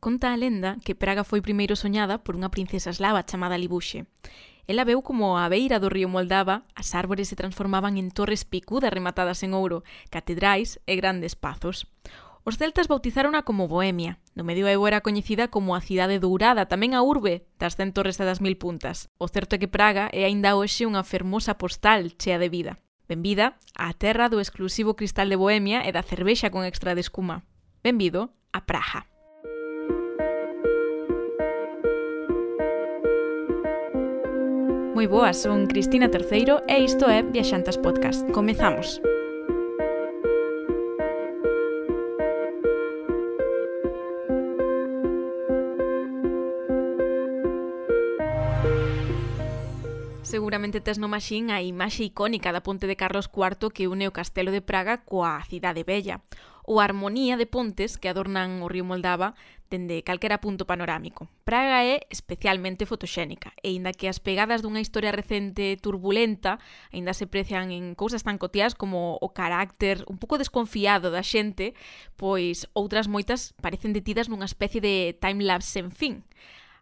Conta a lenda que Praga foi primeiro soñada por unha princesa eslava chamada Libuxe. Ela veu como a beira do río Moldava as árbores se transformaban en torres picudas rematadas en ouro, catedrais e grandes pazos. Os celtas bautizárona como Bohemia. No medioevo era coñecida como a cidade dourada, tamén a urbe das cen torres e das mil puntas. O certo é que Praga é aínda hoxe unha fermosa postal chea de vida. Benvida á terra do exclusivo cristal de Bohemia e da cervexa con extra de escuma. Benvido a Praja. Moi boas, son Cristina Terceiro e isto é Viaxantas Podcast. Comezamos. Seguramente tes no maxín a imaxe icónica da ponte de Carlos IV que une o castelo de Praga coa cidade bella, ou a armonía de pontes que adornan o río Moldava dende calquera punto panorámico. Praga é especialmente fotoxénica, e inda que as pegadas dunha historia recente turbulenta aínda se precian en cousas tan cotías como o carácter un pouco desconfiado da xente, pois outras moitas parecen detidas nunha especie de time-lapse sen fin.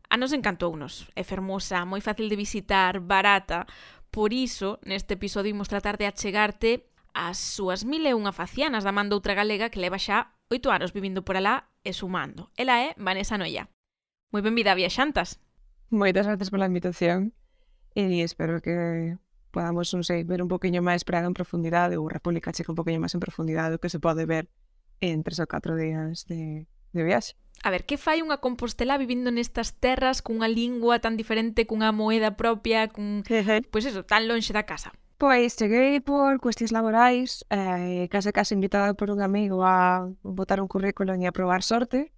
A nos encantounos, é fermosa, moi fácil de visitar, barata, por iso neste episodio imos tratar de achegarte as súas mil e unha facianas da man outra galega que leva xa oito anos vivindo por alá e sumando. Ela é Vanessa Noia. Moi benvida a Viaxantas. Moitas gracias pola invitación e espero que podamos, non sei, ver un poquinho máis Praga en profundidade ou República Checa un poquinho máis en profundidade o que se pode ver en tres ou catro días de, de viaxe. A ver, que fai unha Compostela vivindo nestas terras cunha lingua tan diferente, cunha moeda propia, cun... pois pues eso, tan lonxe da casa? Pois cheguei por cuestións laborais, eh, case case invitada por un amigo a botar un currículo e a probar sorte,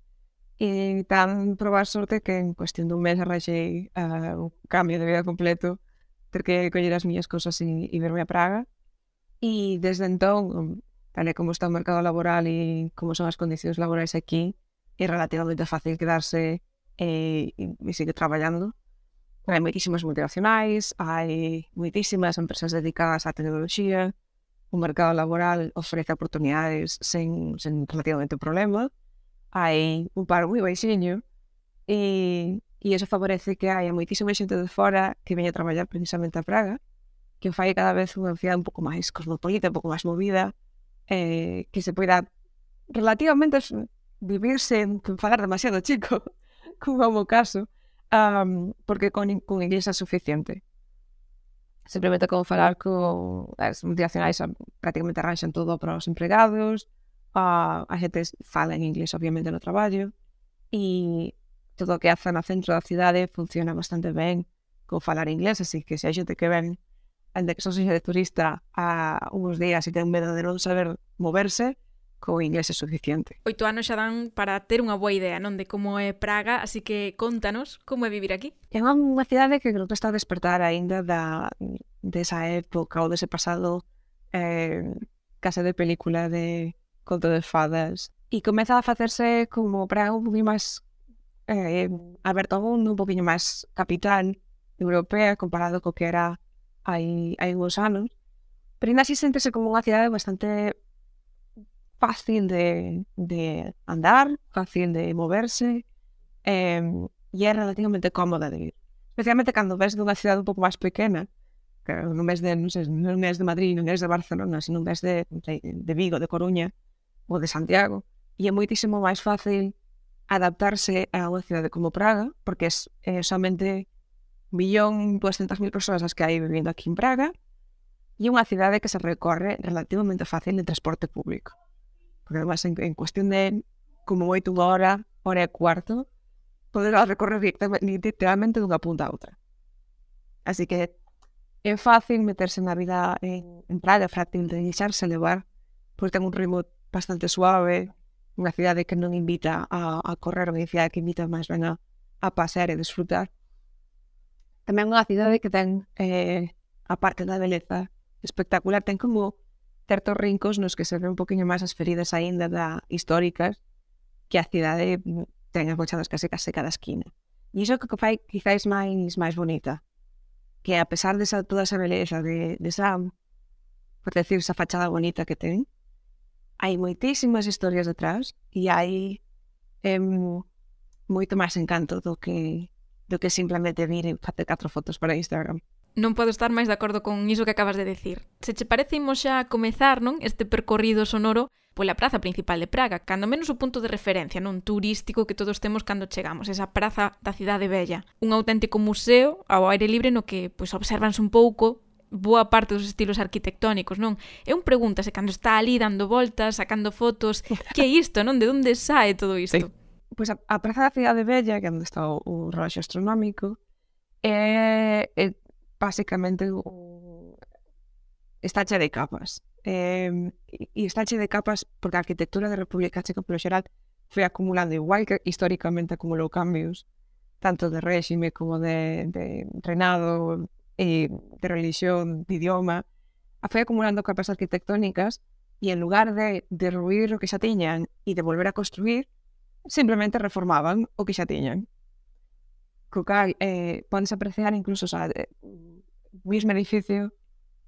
e tan probar sorte que en cuestión dun mes arranxei uh, eh, un cambio de vida completo, ter que coller as miñas cousas e, e verme a Praga, e desde entón, tal e como está o mercado laboral e como son as condicións laborais aquí, é relativamente fácil quedarse eh, e, e seguir traballando, hai moitísimas multinacionais, hai moitísimas empresas dedicadas á tecnoloxía, o mercado laboral ofrece oportunidades sen, sen relativamente problema, hai un par moi baixinho, e, e eso favorece que hai moitísima xente de fora que veña a traballar precisamente a Praga, que fai cada vez unha cidade un pouco máis cosmopolita, un pouco máis movida, eh, que se poida relativamente vivir sen pagar demasiado chico, como é o caso, Um, porque con, con inglés é suficiente. Simplemente con falar co as multinacionais prácticamente arranxan todo para os empregados, uh, ah, a xente fala en inglés obviamente no traballo, e todo o que hace no centro da cidade funciona bastante ben con falar inglés, así que se hai xente que ven ande que só de turista a uns días e ten medo de non saber moverse, co inglés é suficiente. Oito anos xa dan para ter unha boa idea, non? De como é Praga, así que contanos como é vivir aquí. É unha cidade que creo que está a despertar aínda da, desa época ou dese pasado eh, casa de película de conto de fadas. E comeza a facerse como Praga un poquinho máis eh, aberto ao mundo, un poquinho máis capital europea comparado co que era hai, hai uns anos. Pero ainda así sentese como unha cidade bastante fácil de, de andar, fácil de moverse eh, e é relativamente cómoda de ir. Especialmente cando ves dunha cidade un pouco máis pequena, que non ves de, non, sei, non ves de Madrid, non ves de Barcelona, senón ves de, de, de Vigo, de Coruña ou de Santiago. E é moitísimo máis fácil adaptarse a unha cidade como Praga, porque é, é somente 1.200.000 persoas as que hai vivindo aquí en Praga, e unha cidade que se recorre relativamente fácil en transporte público. porque además en, en cuestión de, como voy tú ahora, hora y cuarto, podrás recorrer literalmente de una punta a otra. Así que es fácil meterse en la vida en, en Praga, fácil de iniciarse, elevar, porque tengo un ritmo bastante suave, una ciudad que no invita a, a correr, una ciudad que invita más bien a, a pasear y disfrutar. También una ciudad que ten, eh, aparte de la belleza espectacular, ten como certos rincos nos que se ven un poquinho máis as feridas aínda da históricas que a cidade mm, ten agochadas case case cada esquina. E iso que fai quizáis máis máis bonita, que a pesar de esa, toda esa beleza de, desa, por decir, esa fachada bonita que ten, hai moitísimas historias detrás e hai em, moito máis encanto do que do que simplemente vir e facer catro fotos para Instagram non podo estar máis de acordo con iso que acabas de decir. Se che parece, imos xa comezar non este percorrido sonoro pola praza principal de Praga, cando menos o punto de referencia non turístico que todos temos cando chegamos, esa praza da cidade bella. Un auténtico museo ao aire libre no que pois, observanse un pouco boa parte dos estilos arquitectónicos, non? É un pregunta se cando está ali dando voltas, sacando fotos, que é isto, non? De onde sae todo isto? Sí. Pois a, a Praza da Cidade Bella, que é onde está o, o reloxo astronómico, é, é basicamente o, está che de capas. Eh, e está che de capas porque a arquitectura da República Checa, xeral, foi acumulando igual que históricamente acumulou cambios, tanto de réxime como de, de reinado, eh, de religión, de idioma, foi acumulando capas arquitectónicas e en lugar de derruir o que xa tiñan e de volver a construir, simplemente reformaban o que. Co cal, eh, podes apreciar incluso o sea, o mismo edificio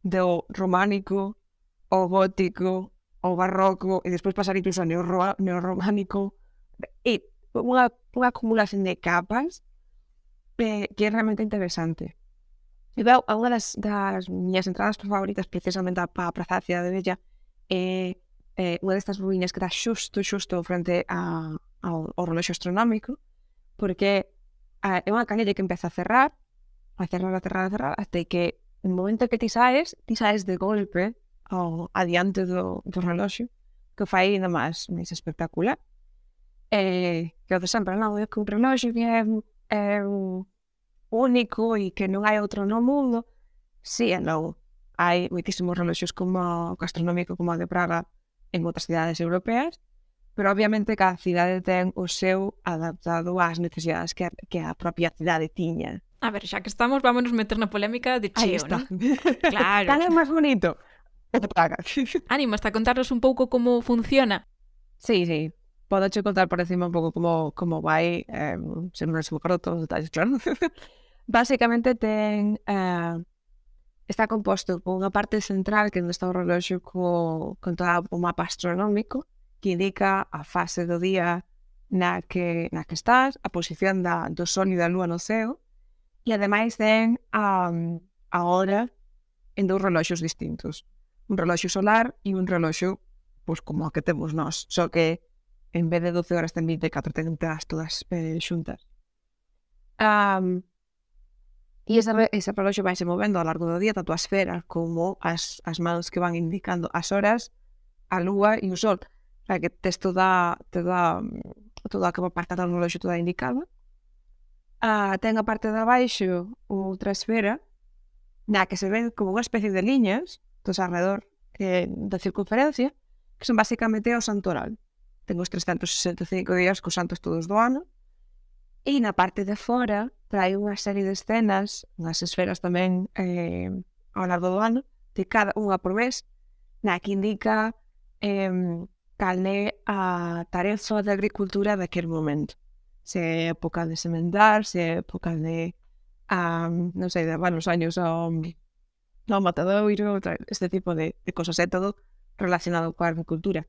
do románico ao gótico, ao barroco e despois pasar incluso ao neorrománico e unha, unha acumulación de capas eh, que é realmente interesante. E veo, unha das, das miñas entradas favoritas precisamente para a Praza da Cidade Bella é eh, eh unha destas ruínas que está xusto, xusto frente a, ao, ao reloxo astronómico porque eh, é unha canella que empeza a cerrar a cerrar, a cerrar, a cerrar, até que no momento que ti saes, ti saes de golpe ao adiante do, do reloxo, que fai ainda máis, máis espectacular. Eh, que o de sempre, non, é que un reloxo é, é único e que non hai outro no mundo. Si, sí, non, hai moitísimos reloxos como gastronómico como o de Praga en outras cidades europeas, pero obviamente cada cidade ten o seu adaptado ás necesidades que a, que a propia cidade tiña. A ver, xa que estamos, vámonos meter na polémica de Cheo, Aí está. non? Claro. é máis bonito. Que te paga. Ánimo, hasta contarnos un pouco como funciona. Sí, sí. Podo che contar por encima un pouco como, como vai, eh, se non se me acordo todos os detalles, claro. Básicamente ten... Eh, está composto por unha parte central que non está o reloxo co, con todo o mapa astronómico que indica a fase do día na que, na que estás, a posición da, do sol e da lúa no ceo, e ademais ten a, a hora en dous reloxos distintos. Un reloxo solar e un reloxo pois, como a que temos nós, só que en vez de 12 horas ten 24, ten todas eh, xuntas. Um, e ese, ese reloxo vai se movendo ao largo do día, tanto a esfera como as, as mans que van indicando as horas, a lúa e o sol. O sea, que tes toda, toda, toda a capa apartada no reloxo toda indicada ah, ten a parte de abaixo outra esfera na que se ven como unha especie de liñas dos alrededor eh, da circunferencia que son basicamente o santoral. Ten os 365 días cos santos todos do ano e na parte de fora trae unha serie de escenas, unhas esferas tamén eh, ao largo do ano, de cada unha por mes, na que indica eh, cal é a tarefa de agricultura daquel momento se é época de semendar, se é época de, um, non sei, de levar os años ao, ao matadoiro, este tipo de, de cosas. É todo relacionado coa agricultura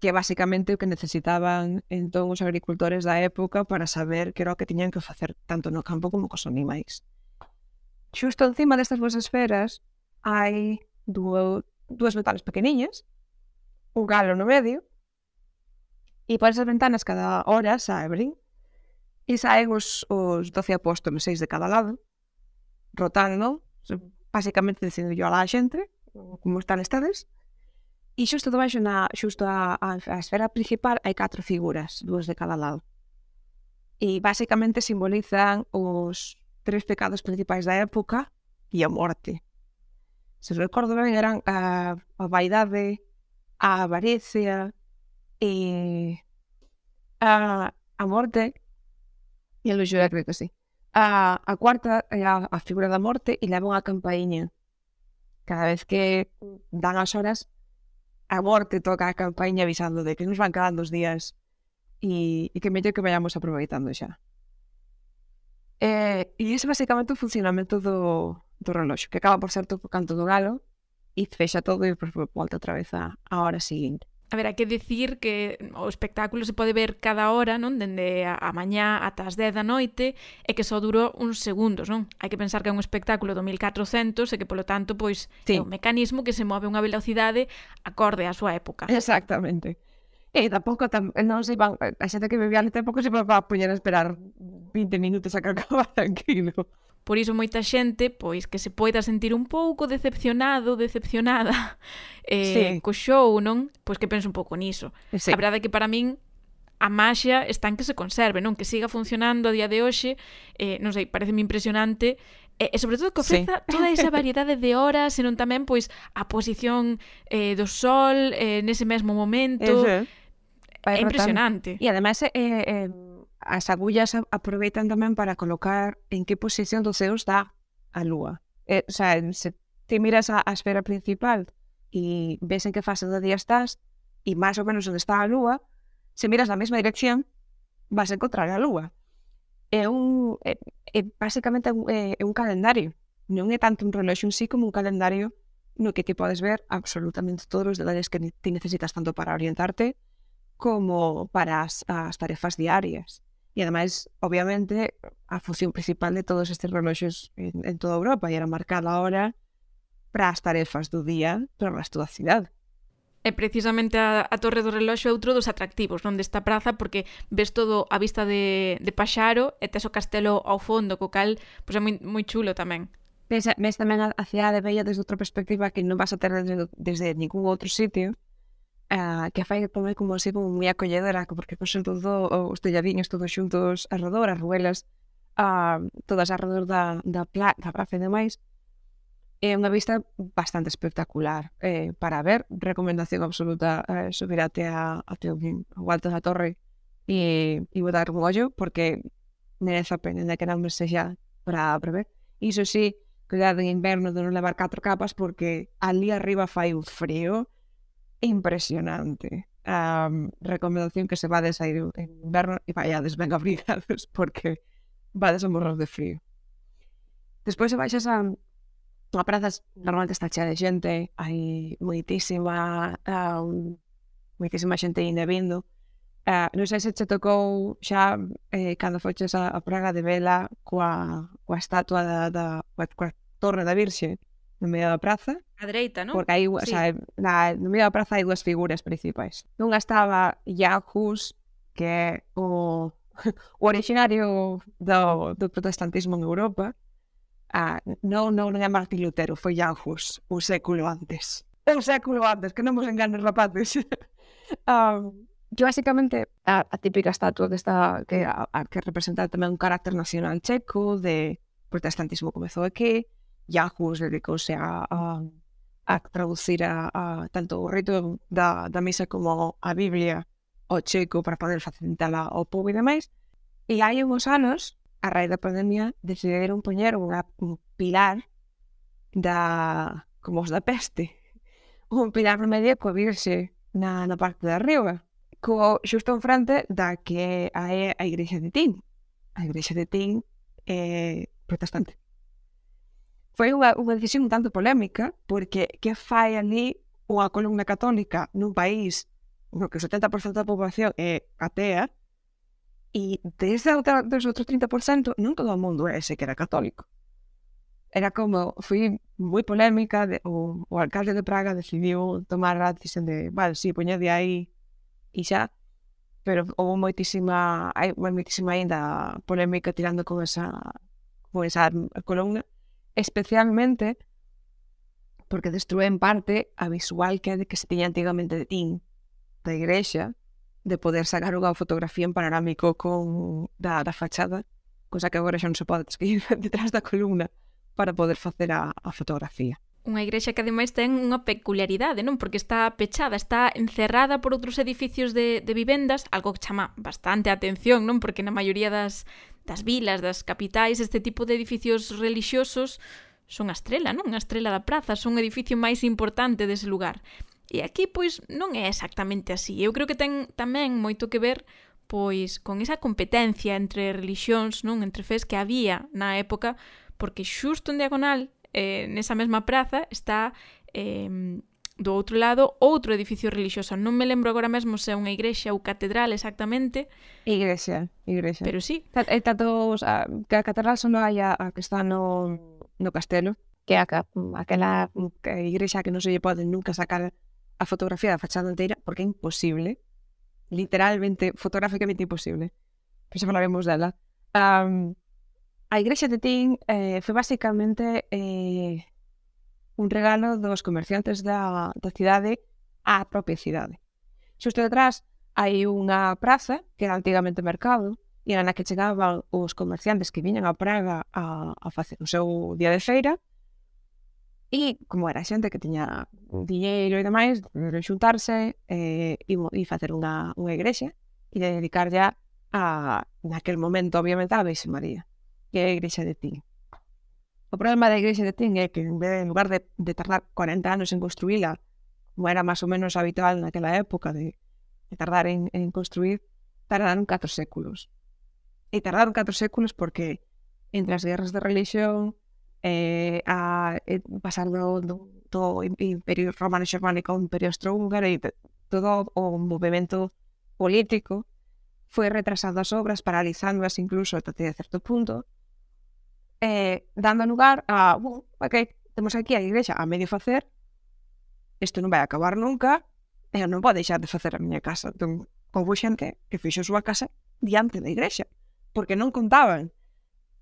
que basicamente o que necesitaban entón os agricultores da época para saber que era o que tiñan que facer tanto no campo como cos animais. Xusto encima destas vosas esferas hai dúo, dúas metales pequeniñas, un galo no medio, E por esas ventanas cada hora sae e saen os, os 12 apóstoles, seis de cada lado, rotando, basicamente dicindo yo a la xente, como están estades, e xusto debaixo na xusto a, a, a esfera principal hai catro figuras, dúas de cada lado. E basicamente simbolizan os tres pecados principais da época e a morte. Se recordo ben, eran eh, a, a vaidade, a avaricia, eh, a, a morte, e a luxura creo que sí, a, a cuarta eh, a, a figura da morte e leva unha campainha. Cada vez que dan as horas, a morte toca a campainha avisando de que nos van quedando os días e, e que mellor que vayamos aproveitando xa. E, eh, e ese basicamente o funcionamento do, do reloxo, que acaba por ser canto do galo e fecha todo e depois volta outra vez a, a hora seguinte. A ver, hai que dicir que o espectáculo se pode ver cada hora, non? Dende a mañá ata as 10 da noite e que só durou uns segundos, non? Hai que pensar que é un espectáculo do 1400 e que, polo tanto, pois sí. é un mecanismo que se move a unha velocidade acorde á súa época. Exactamente. E tampouco, tam, non se iban, a xente que bebía tampouco se iba a poñer a esperar 20 minutos a que acaba tranquilo. Por iso moita xente, pois, que se poida sentir un pouco decepcionado, decepcionada eh, sí. co show, non? Pois que penso un pouco niso. Eh, sí. A verdade é que para min a maxia está en que se conserve, non? Que siga funcionando a día de hoxe, eh, non sei, parece impresionante E, e sobre todo que ofreza sí. toda esa variedade de horas, senón tamén pois a posición eh, do sol eh, nese mesmo momento. Eso. É impresionante. E ademais eh, eh, as agullas aproveitan tamén para colocar en que posición do seus dá a lúa. E, o sea, se ti miras a, a esfera principal e ves en que fase do día estás e máis ou menos onde está a lúa, se miras na mesma dirección, vas a encontrar a lúa. É un... Eh, é, é basicamente é, é eh, un calendario. Non é tanto un reloxo en sí como un calendario no que te podes ver absolutamente todos os detalles que ti necesitas tanto para orientarte como para as, as tarefas diarias. E ademais, obviamente, a fusión principal de todos estes reloxos en, en toda Europa era marcar a hora para as tarefas do día para o resto da cidade. E eh, precisamente a, a Torre do Reloxo é outro dos atractivos non desta praza porque ves todo a vista de, de Paxaro e tes o castelo ao fondo, co cal pois é moi, moi chulo tamén. Ves, ves tamén a, a cidade bella desde outra perspectiva que non vas a ter desde, desde ningún outro sitio uh, que fai tamén como así como moi acolledora, porque pois todo os telladiños todos xuntos arredor, as ruelas, uh, todas arredor da, da, pla, da praza e demais, é unha vista bastante espectacular eh, para ver, recomendación absoluta eh, subir até a, até o alto da torre e, e botar un ollo, porque merece a pena, que non me sexa para, para ver. Iso sí, cuidado en inverno de non levar catro capas, porque ali arriba fai un frío, impresionante a um, recomendación que se vades a ir en inverno e vaiades ben abrigados porque vades a morrer de frío. Despois se baixas a, a praza normalmente está chea de xente, hai moitísima um, moitísima xente ainda vindo. Uh, ah, non sei se che tocou xa eh, cando foches a, a Praga de Vela coa, coa estatua da, da coa, coa torre da Virxe no medio da praza. A dereita, non? Porque aí, sí. o sea, na, no medio da praza hai dúas figuras principais. Nunha estaba Yahus, que é o, o originario do, do protestantismo en Europa. Ah, non, non, non é Martín Lutero, foi Yahus, un século antes. Un século antes, que non vos enganes, rapaces. um, que basicamente a, a típica estatua que está que, a, a, que representa tamén un carácter nacional checo de protestantismo comezou aquí Yahoo se dedicouse a, a, a traducir a, a tanto o rito da, da misa como a Biblia ao checo para poder facilitala ao povo e demais. E hai uns anos, a raíz da pandemia, decidiron poñer unha, un pilar da como os da peste. Un pilar no medio coa virxe na, na parte de arriba. Co, xusto en frente da que é a igrexa de Tín. A igrexa de Tín é eh, protestante foi unha, unha decisión un tanto polémica, porque que fai ali unha columna católica nun país no que o 70% da poboación é atea, e desde outra, desde outro 30% non todo o mundo é ese que era católico. Era como, foi moi polémica, de, o, o alcalde de Praga decidiu tomar a decisión de, vale, sí, poñade aí e xa, pero houve moitísima, hai moitísima ainda polémica tirando con esa, con esa columna, especialmente porque destrúe en parte a visual que, que se tiña antigamente de tin, da igrexa, de poder sacar unha fotografía en panorámico con da, da fachada, cosa que agora xa non se pode seguir detrás da columna para poder facer a, a fotografía. Unha igrexa que ademais ten unha peculiaridade, non? Porque está pechada, está encerrada por outros edificios de, de vivendas, algo que chama bastante a atención, non? Porque na maioría das, das vilas, das capitais, este tipo de edificios relixiosos son a estrela, non? A estrela da praza, son o edificio máis importante dese lugar. E aquí, pois, non é exactamente así. Eu creo que ten tamén moito que ver pois con esa competencia entre relixións, non, entre fés que había na época, porque xusto en diagonal, eh, nesa mesma praza, está eh, do outro lado outro edificio relixioso. Non me lembro agora mesmo se é unha igrexa ou catedral exactamente. Igrexa, igrexa. Pero sí. E tanto a, que a catedral son hai a, a que está no, no castelo, que é a, aquela igrexa que non se lle pode nunca sacar a fotografía da fachada inteira porque é imposible. Literalmente, fotográficamente imposible. Pero xa falaremos dela. Um, a igrexa de Tin eh, foi basicamente eh, un regalo dos comerciantes da, da cidade á propia cidade. Xusto detrás hai unha praza que era antigamente mercado e era na que chegaban os comerciantes que viñan a Praga a, a facer o seu día de feira e como era xente que tiña mm. dinheiro e demais, xuntarse eh, e, e facer unha, unha igrexa e dedicar ya a, naquel momento, obviamente, a Virxe María, que é a igrexa de Tín. O problema da Igrexa de Ten é que en, vez, en lugar de, de tardar 40 anos en construíla, como era máis ou menos habitual naquela época de, de tardar en, en construir, tardaron 4 séculos. E tardaron 4 séculos porque entre as guerras de religión, eh, a, eh, pasar do, do, do imperio romano xermánico ao imperio austrohúngaro e todo o movimento político foi retrasando as obras, paralizándoas incluso até certo punto, eh, dando lugar a, uh, ok, temos aquí a igrexa a medio facer, isto non vai acabar nunca, e eu non vou deixar de facer a miña casa. Entón, houve xente que fixo a súa casa diante da igrexa, porque non contaban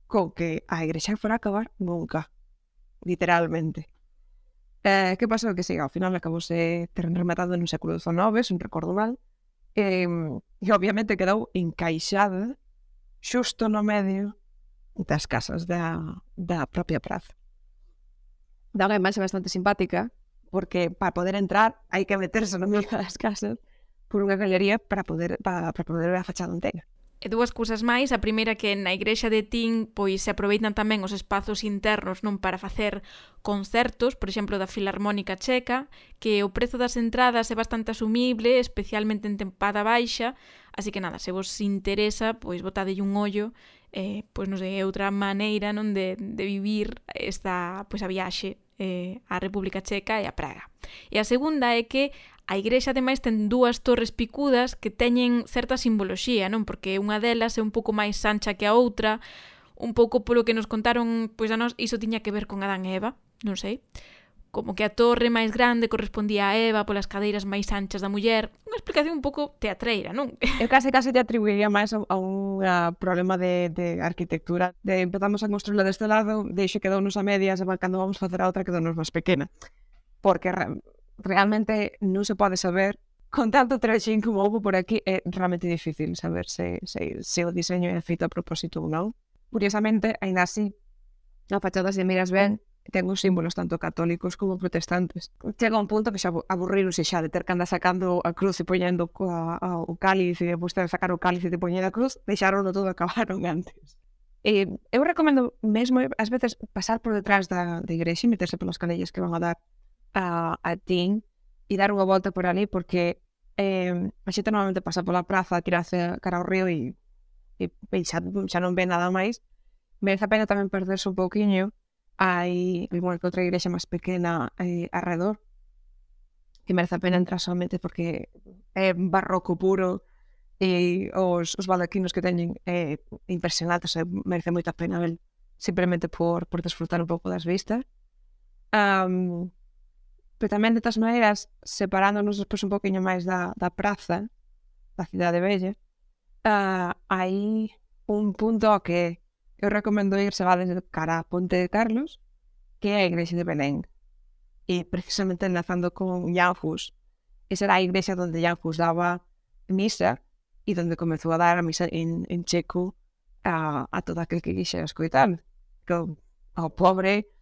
con que a igrexa fora a acabar nunca, literalmente. Eh, que pasou? Que siga, ao final acabouse rematado no século XIX, se non recordo mal, eh, e obviamente quedou encaixada xusto no medio das casas da, da propia praza. Dá unha imaxe bastante simpática, porque para poder entrar hai que meterse no medio das casas por unha galería para poder, para, para poder ver a fachada inteira. E dúas cousas máis, a primeira que na igrexa de Tin pois se aproveitan tamén os espazos internos non para facer concertos, por exemplo, da Filarmónica Checa, que o prezo das entradas é bastante asumible, especialmente en tempada baixa, así que nada, se vos interesa, pois botadelle un ollo eh, pois non sei, outra maneira non de, de vivir esta pois a viaxe eh, á República Checa e a Praga. E a segunda é que a igrexa ademais ten dúas torres picudas que teñen certa simboloxía, non? Porque unha delas é un pouco máis ancha que a outra, un pouco polo que nos contaron, pois a nós iso tiña que ver con Adán e Eva, non sei como que a torre máis grande correspondía a Eva polas cadeiras máis anchas da muller. Unha explicación un pouco teatreira, non? Eu case case te atribuiría máis a, a un a problema de, de arquitectura. De, empezamos a construirla deste lado, deixe quedounos a medias, e cando vamos facer a outra quedounos máis pequena. Porque re, realmente non se pode saber con tanto trashing como houve por aquí é realmente difícil saber se, se, se o diseño é feito a propósito ou non. Curiosamente, ainda así, a fachada se miras ben, ten uns símbolos tanto católicos como protestantes. Chega un punto que xa aburrironse xa de ter que andar sacando a cruz e poñendo a, a, o cáliz e depois ter sacar o cáliz e te poñer a cruz, deixaron todo acabaron antes. E eu recomendo mesmo eh, ás veces pasar por detrás da, da igrexa e meterse polas canellas que van a dar a, a tin e dar unha volta por ali porque eh, a xente normalmente pasa pola praza, tirarse cara ao río e, e, e xa, xa non ve nada máis. Merece a pena tamén perderse un pouquiño hai algunha que outra igrexa máis pequena eh, arredor que merece a pena entrar somente porque é barroco puro e os, os baldaquinos que teñen é impresionantes, é, merece moita pena ver simplemente por, por desfrutar un pouco das vistas. Um, pero tamén, de todas maneiras, separándonos despois un poquinho máis da, da praza, da cidade bella, uh, ah, hai un punto que eu recomendo irse a desde cara a Ponte de Carlos, que é a igrexa de Belén. E precisamente enlazando con Jan Hus, esa era a igrexa onde Jan Hus daba misa e onde comezou a dar a misa en, en checo a, a todo aquel que quixera escoitar. Que ao pobre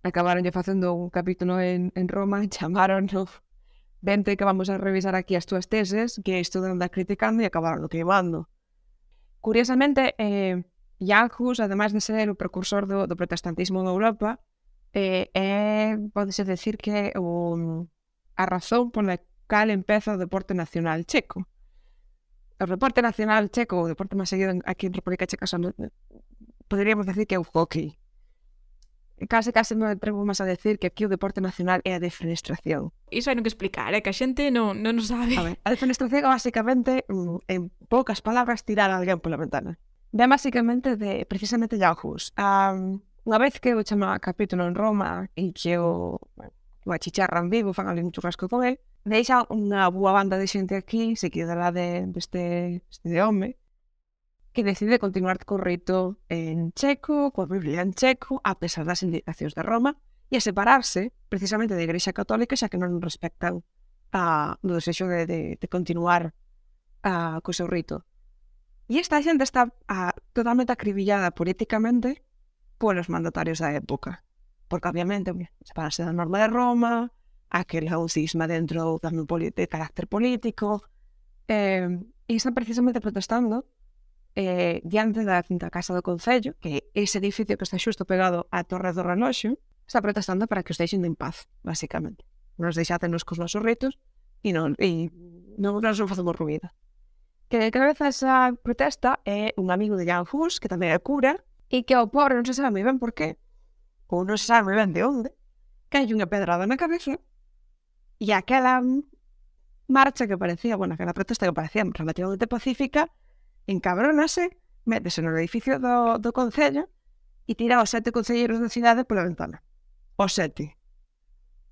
acabaronlle facendo un capítulo en, en Roma, chamaron no vente que vamos a revisar aquí as túas teses, que isto anda criticando e acabaron queimando. Curiosamente, eh, Janhus, ademais de ser o precursor do, do protestantismo de Europa, eh, é, podese decir que o, a razón pola cal empeza o deporte nacional checo. O deporte nacional checo, o deporte máis seguido aquí en República Checa, son, poderíamos decir que é o hockey. Case, case me atrevo máis a decir que aquí o deporte nacional é a defenestración. Iso hai non que explicar, é que a xente non, non o sabe. A, ver, a defenestración é basicamente, mm, en poucas palabras, tirar a alguén pola ventana. Ven basicamente de precisamente Yahoo's. Um, unha vez que o chama capítulo en Roma e que o, bueno, o achicharran vivo, fan ali un churrasco con el, deixa unha boa banda de xente aquí, se quedará de, deste, este de home, que decide continuar co rito en checo, coa Biblia en checo, a pesar das indicacións de Roma, e a separarse precisamente da Igrexa Católica, xa que non respectan a, o desexo de, de, de continuar ah, a, co seu rito. E esta xente está a, totalmente acribillada políticamente polos mandatarios da época. Porque, obviamente, separarse da norma de Roma, aquel un cisma dentro tamén de carácter político, eh, e están precisamente protestando eh, diante da quinta casa do Concello, que é ese edificio que está xusto pegado á Torre do Reloxo, está protestando para que os deixen en paz, basicamente. Nos deixátenos cos nosos retos e non, e non nos facemos ruída que de cabeza esa protesta é un amigo de Jan Hus, que tamén é cura, e que ao pobre non se sabe moi ben por qué, ou non se sabe moi ben de onde, cae unha pedrada na cabeza, e aquela marcha que parecía, bueno, aquela protesta que parecía relativamente pacífica, encabronase, métese no edificio do, do Concello e tira os sete concelleiros da cidade pola ventana. Os sete.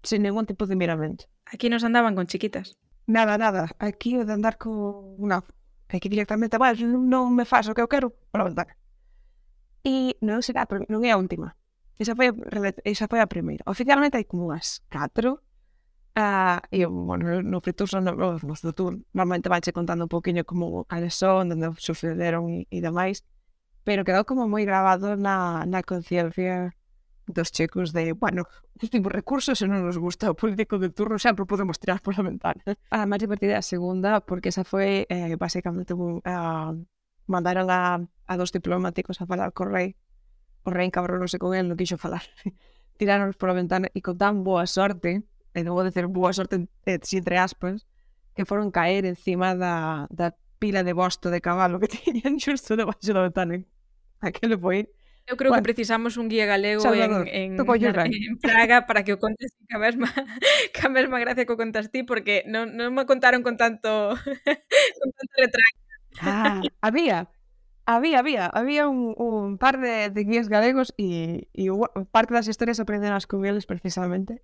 Sin ningún tipo de miramento. Aquí nos andaban con chiquitas. Nada, nada. Aquí o de andar con unha Hai que directamente, bueno, non me faz o que eu quero, pola ventana. E non será, non é a última. Esa foi esa foi a primeira. Oficialmente hai como unhas catro. Uh, ah, e, bueno, no Friturso, no, no, no Fritur, normalmente vanche contando un poquinho como cales son, onde sucederon e, e demais. Pero quedou como moi grabado na, na conciencia dos checos de, bueno, temos recursos e non nos gusta o político de turno sempre podemos tirar pola ventana. Ah, a máis divertida a segunda, porque esa foi eh, basicamente uh, ah, mandaron a, a dos diplomáticos a falar co rei. O rei encabronose con el, non quixo falar. Tiraron pola ventana e con tan boa sorte, e non vou dizer boa sorte eh, entre eh, aspas, que foron caer encima da, da pila de bosto de cabalo que tiñan xusto debaixo da ventana. Aquelo foi Eu creo bueno, que precisamos un guía galego Salvador, en, en, en Praga para que o contes ca mesma, ca mesma gracia que o contas ti, porque non, non me contaron con tanto, con tanto retraso. Ah, había, Había, había, había un, un par de, de guías galegos e, e parte das historias aprenderás con eles precisamente.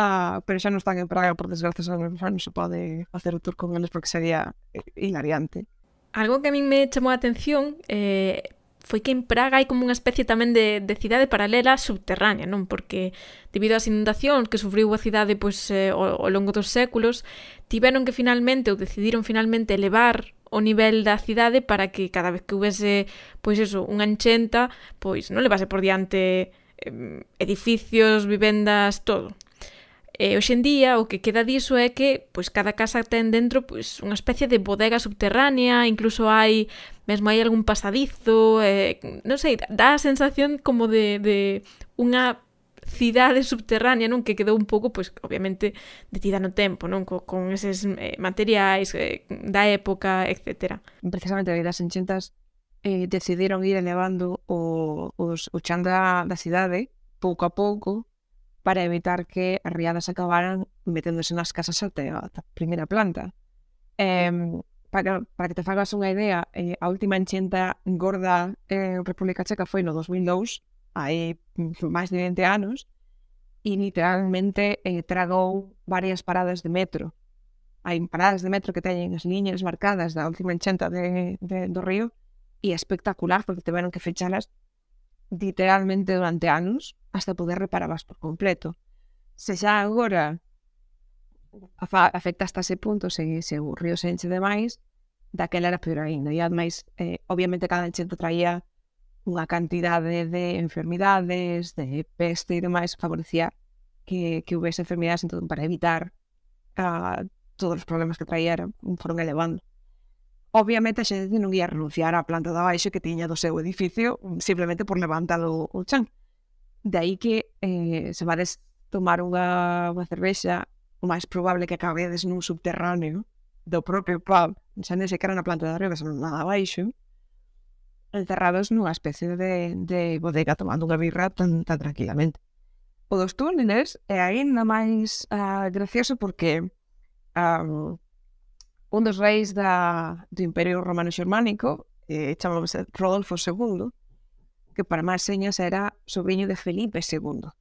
Uh, pero xa non están en Praga, por desgracia, xa non, se pode facer o tour con eles porque sería eh, hilariante. Algo que a min me chamou a atención, eh, foi que en Praga hai como unha especie tamén de, de cidade paralela subterránea, non? Porque debido ás inundacións que sufriu a cidade pois, eh, ao, ao longo dos séculos, tiveron que finalmente, ou decidiron finalmente elevar o nivel da cidade para que cada vez que houvese, pois eso, unha enchenta, pois non levase por diante eh, edificios, vivendas, todo. Eh, e hoxe en día o que queda diso é que pois cada casa ten dentro pois unha especie de bodega subterránea, incluso hai mesmo hai algún pasadizo, eh, non sei, dá a sensación como de, de unha cidade subterránea, non? Que quedou un pouco, pois, obviamente, detida no tempo, non? Co, con eses eh, materiais eh, da época, etc. Precisamente, das enchentas eh, decidiron ir elevando o, os, o chan da, da cidade pouco a pouco para evitar que as riadas acabaran meténdose nas casas até a primeira planta. Eh, para, para que te fagas unha idea, eh, a última enchenta gorda en eh, República Checa foi no 2002, hai máis de 20 anos, e literalmente eh, tragou varias paradas de metro. Hai paradas de metro que teñen as liñas marcadas da última enchenta de, de, do río, e é espectacular porque tiveron que fechalas literalmente durante anos hasta poder reparabas por completo. Se xa agora afecta hasta ese punto, se, se o río se enche demais, daquela era peor ainda. E ademais, eh, obviamente cada enchente traía unha cantidade de enfermidades, de peste e demais, favorecía que, que houvese enfermidades, entón, para evitar uh, todos os problemas que traía era, foron elevando. Obviamente a xente non ia renunciar á planta da baixa que tiña do seu edificio mm, simplemente por levantar o, o chan. De aí que eh, se vades tomar unha, unha cervexa, o máis probable que acabedes nun subterráneo do propio pub, xa nem sequera na planta de arriba, senón nada abaixo, ¿eh? encerrados nunha especie de, de bodega tomando unha birra tan, tan tranquilamente. O dos túneles eh, é aínda máis uh, ah, gracioso porque um, un dos reis da, do Imperio Romano Xermánico, eh, chamábase Rodolfo II, que para máis señas era sobrinho de Felipe II.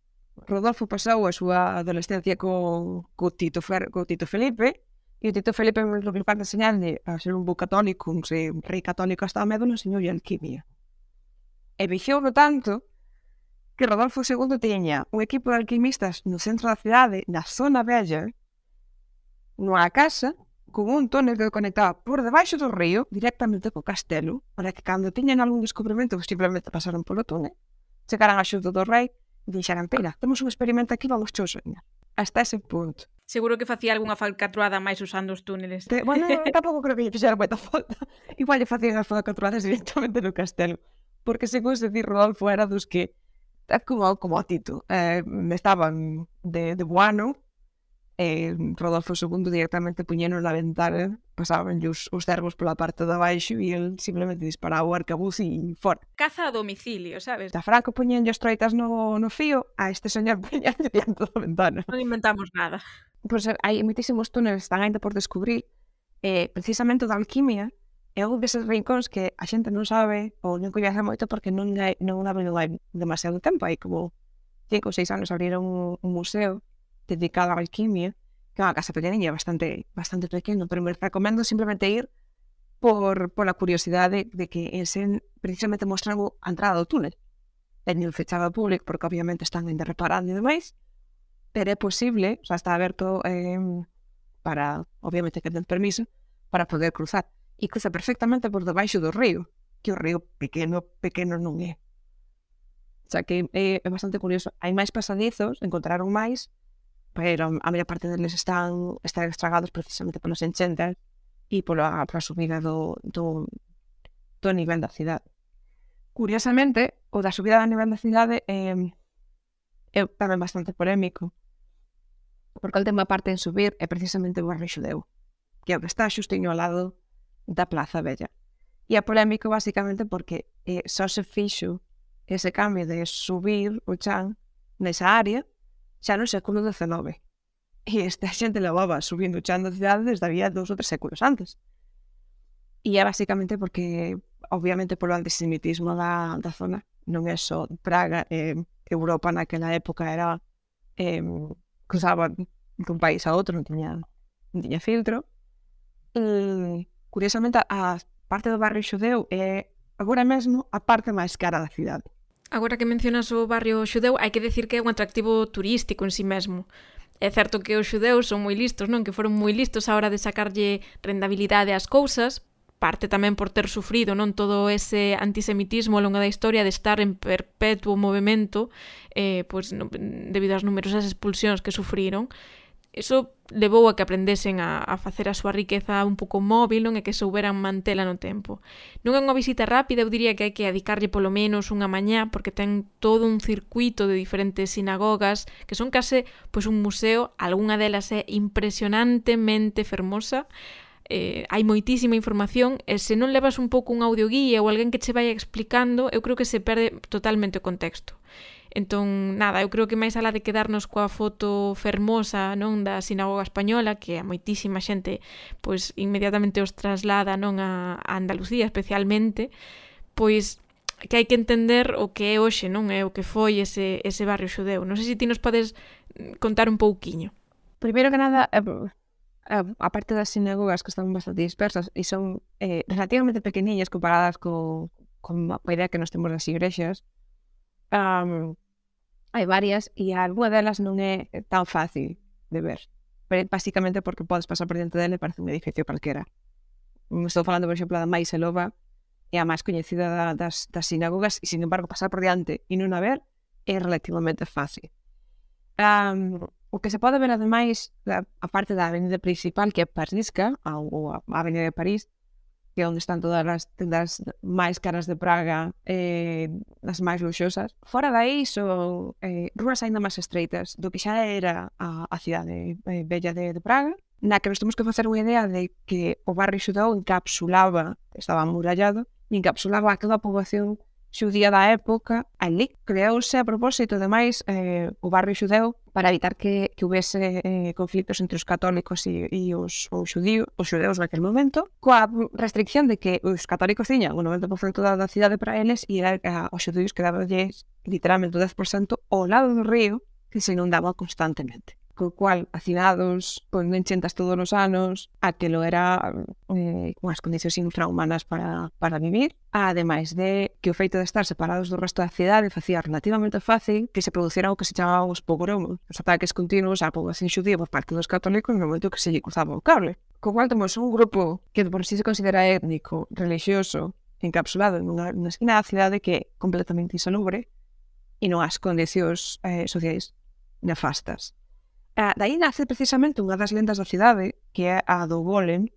Rodolfo pasou a súa adolescencia co, co, Tito, Fer, co Tito Felipe, e o Tito Felipe, no que parte enseñarle a ser un bo católico, un, un rei católico hasta a medo, enseñou alquimia. E vixou, no tanto, que Rodolfo II tiña un equipo de alquimistas no centro da cidade, na zona bella, nunha casa, con un túnel que conectaba por debaixo do río directamente co castelo para que cando tiñan algún descubrimento que simplemente pasaron polo túnel chegaran a xudo do rei e dixeran pera, temos un experimento aquí, vamos chos soñar hasta ese punto Seguro que facía algunha falcatruada máis usando os túneles. Te, bueno, tampouco creo que lle fixera moita falta. Igual lle facían as falcatruadas directamente no castelo. Porque, según se di, Rodolfo era dos que como, como a Tito. Eh, estaban de, de bueno eh, Rodolfo II directamente puñeron na ventana, pasaban os, os cervos pola parte de baixo e el simplemente disparaba o arcabuz e fora. Caza a domicilio, sabes? Da Franco puñen os troitas no, no fío, a este señor puñen diante da ventana. Non inventamos nada. Pois pues, eh, hai moitísimos túneles están ainda por descubrir, eh, precisamente da alquimia, é un deses rincóns que a xente non sabe ou non coñece moito porque non, hai, non abriu hai demasiado tempo, hai como cinco ou seis anos abriron un, un museo dedicada á alquimia, que é unha casa pequeniña, bastante, bastante pequeno, pero me recomendo simplemente ir por, por a curiosidade de, que ese precisamente mostrarvo a entrada do túnel. Teñen fechado ao público porque obviamente están ainda reparando e demais, pero é posible, xa está aberto eh, para, obviamente que ten permiso, para poder cruzar. E cruza perfectamente por debaixo do río, que o río pequeno, pequeno non é. O sea que é, é bastante curioso. Hai máis pasadizos, encontraron máis, pero a maior parte deles están, están estragados precisamente polas enchendas e pola, pola subida do, do, do nivel da cidade. Curiosamente, o da subida do nivel da cidade eh, é tamén bastante polémico, porque a última parte en subir é precisamente o barrio xudeu, que é o que está xustiño ao lado da Plaza Bella. E é polémico basicamente porque eh, só se fixo ese cambio de subir o chan nesa área xa no século XIX. E esta xente levaba subindo chando cidade desde había dous ou tres séculos antes. E é basicamente porque, obviamente, polo antisemitismo da, da zona. Non é só Praga, eh, Europa naquela época era eh, cruzaba dun país a outro, non tiña, non tiña filtro. E, curiosamente, a parte do barrio xudeu é eh, agora mesmo a parte máis cara da cidade. Agora que mencionas o barrio xudeu, hai que decir que é un atractivo turístico en sí mesmo. É certo que os xudeus son moi listos, non? Que foron moi listos a hora de sacarlle rendabilidade ás cousas, parte tamén por ter sufrido non todo ese antisemitismo ao longo da historia de estar en perpetuo movimento eh, pois, no, debido ás numerosas expulsións que sufriron Eso levou a que aprendesen a, a facer a súa riqueza un pouco móvil, non? E que souberan mantela no tempo. Non é unha visita rápida, eu diría que hai que adicarlle polo menos unha mañá, porque ten todo un circuito de diferentes sinagogas, que son case pois un museo, algunha delas é impresionantemente fermosa, eh, hai moitísima información e se non levas un pouco un audioguía ou alguén que che vai explicando, eu creo que se perde totalmente o contexto. Entón, nada, eu creo que máis alá de quedarnos coa foto fermosa, non, da sinagoga española, que a moitísima xente pois inmediatamente os traslada, non, a, a Andalucía especialmente, pois que hai que entender o que é hoxe, non é o que foi ese, ese barrio xudeu. Non sei se ti nos podes mm, contar un pouquiño. Primeiro que nada, eh, eh, a parte das sinagogas que están bastante dispersas e son eh, relativamente pequeniñas comparadas co, con a idea que nos temos das igrexas, um, hai varias e algunha delas non é tan fácil de ver. Pero basicamente porque podes pasar por dentro dele parece un edificio calquera. Estou falando, por exemplo, da Maiselova, é a máis coñecida da, das, das sinagogas, e, sin embargo, pasar por diante e non a ver é relativamente fácil. Um, o que se pode ver, ademais, a parte da avenida principal, que é Parisca, ah, ou a avenida de París, que é onde están todas as tendas máis caras de Praga, eh, as máis luxosas. Fora dai, son eh, ruas aínda máis estreitas do que xa era a, a cidade eh, bella de, de Praga, na que nos temos que facer unha idea de que o barrio xudeu encapsulaba, estaba amurallado, e encapsulaba a poboación xudía da época, ali creouse a propósito de máis eh, o barrio xudeu para evitar que, que houbese eh, conflictos entre os católicos e, e os, os, xudío, os xudeus naquele momento, coa restricción de que os católicos tiñan o 90% da, da cidade para eles e era, eh, a, os xudíos quedaban literalmente o 10% ao lado do río que se inundaba constantemente co cual hacinados pois con enchentas todos os anos, a que lo era eh, unhas condicións infrahumanas para, para vivir, ademais de que o feito de estar separados do resto da cidade facía relativamente fácil que se producira o que se chamaban os pogromos, os ataques continuos á poboación xudía por parte dos católicos no momento que se lle cruzaba o cable. Co cual temos un grupo que por si se considera étnico, religioso, encapsulado nunha, nunha esquina da cidade que é completamente insalubre e non as condicións eh, sociais nefastas. Eh, ah, daí nace precisamente unha das lendas da cidade, que é a do golem.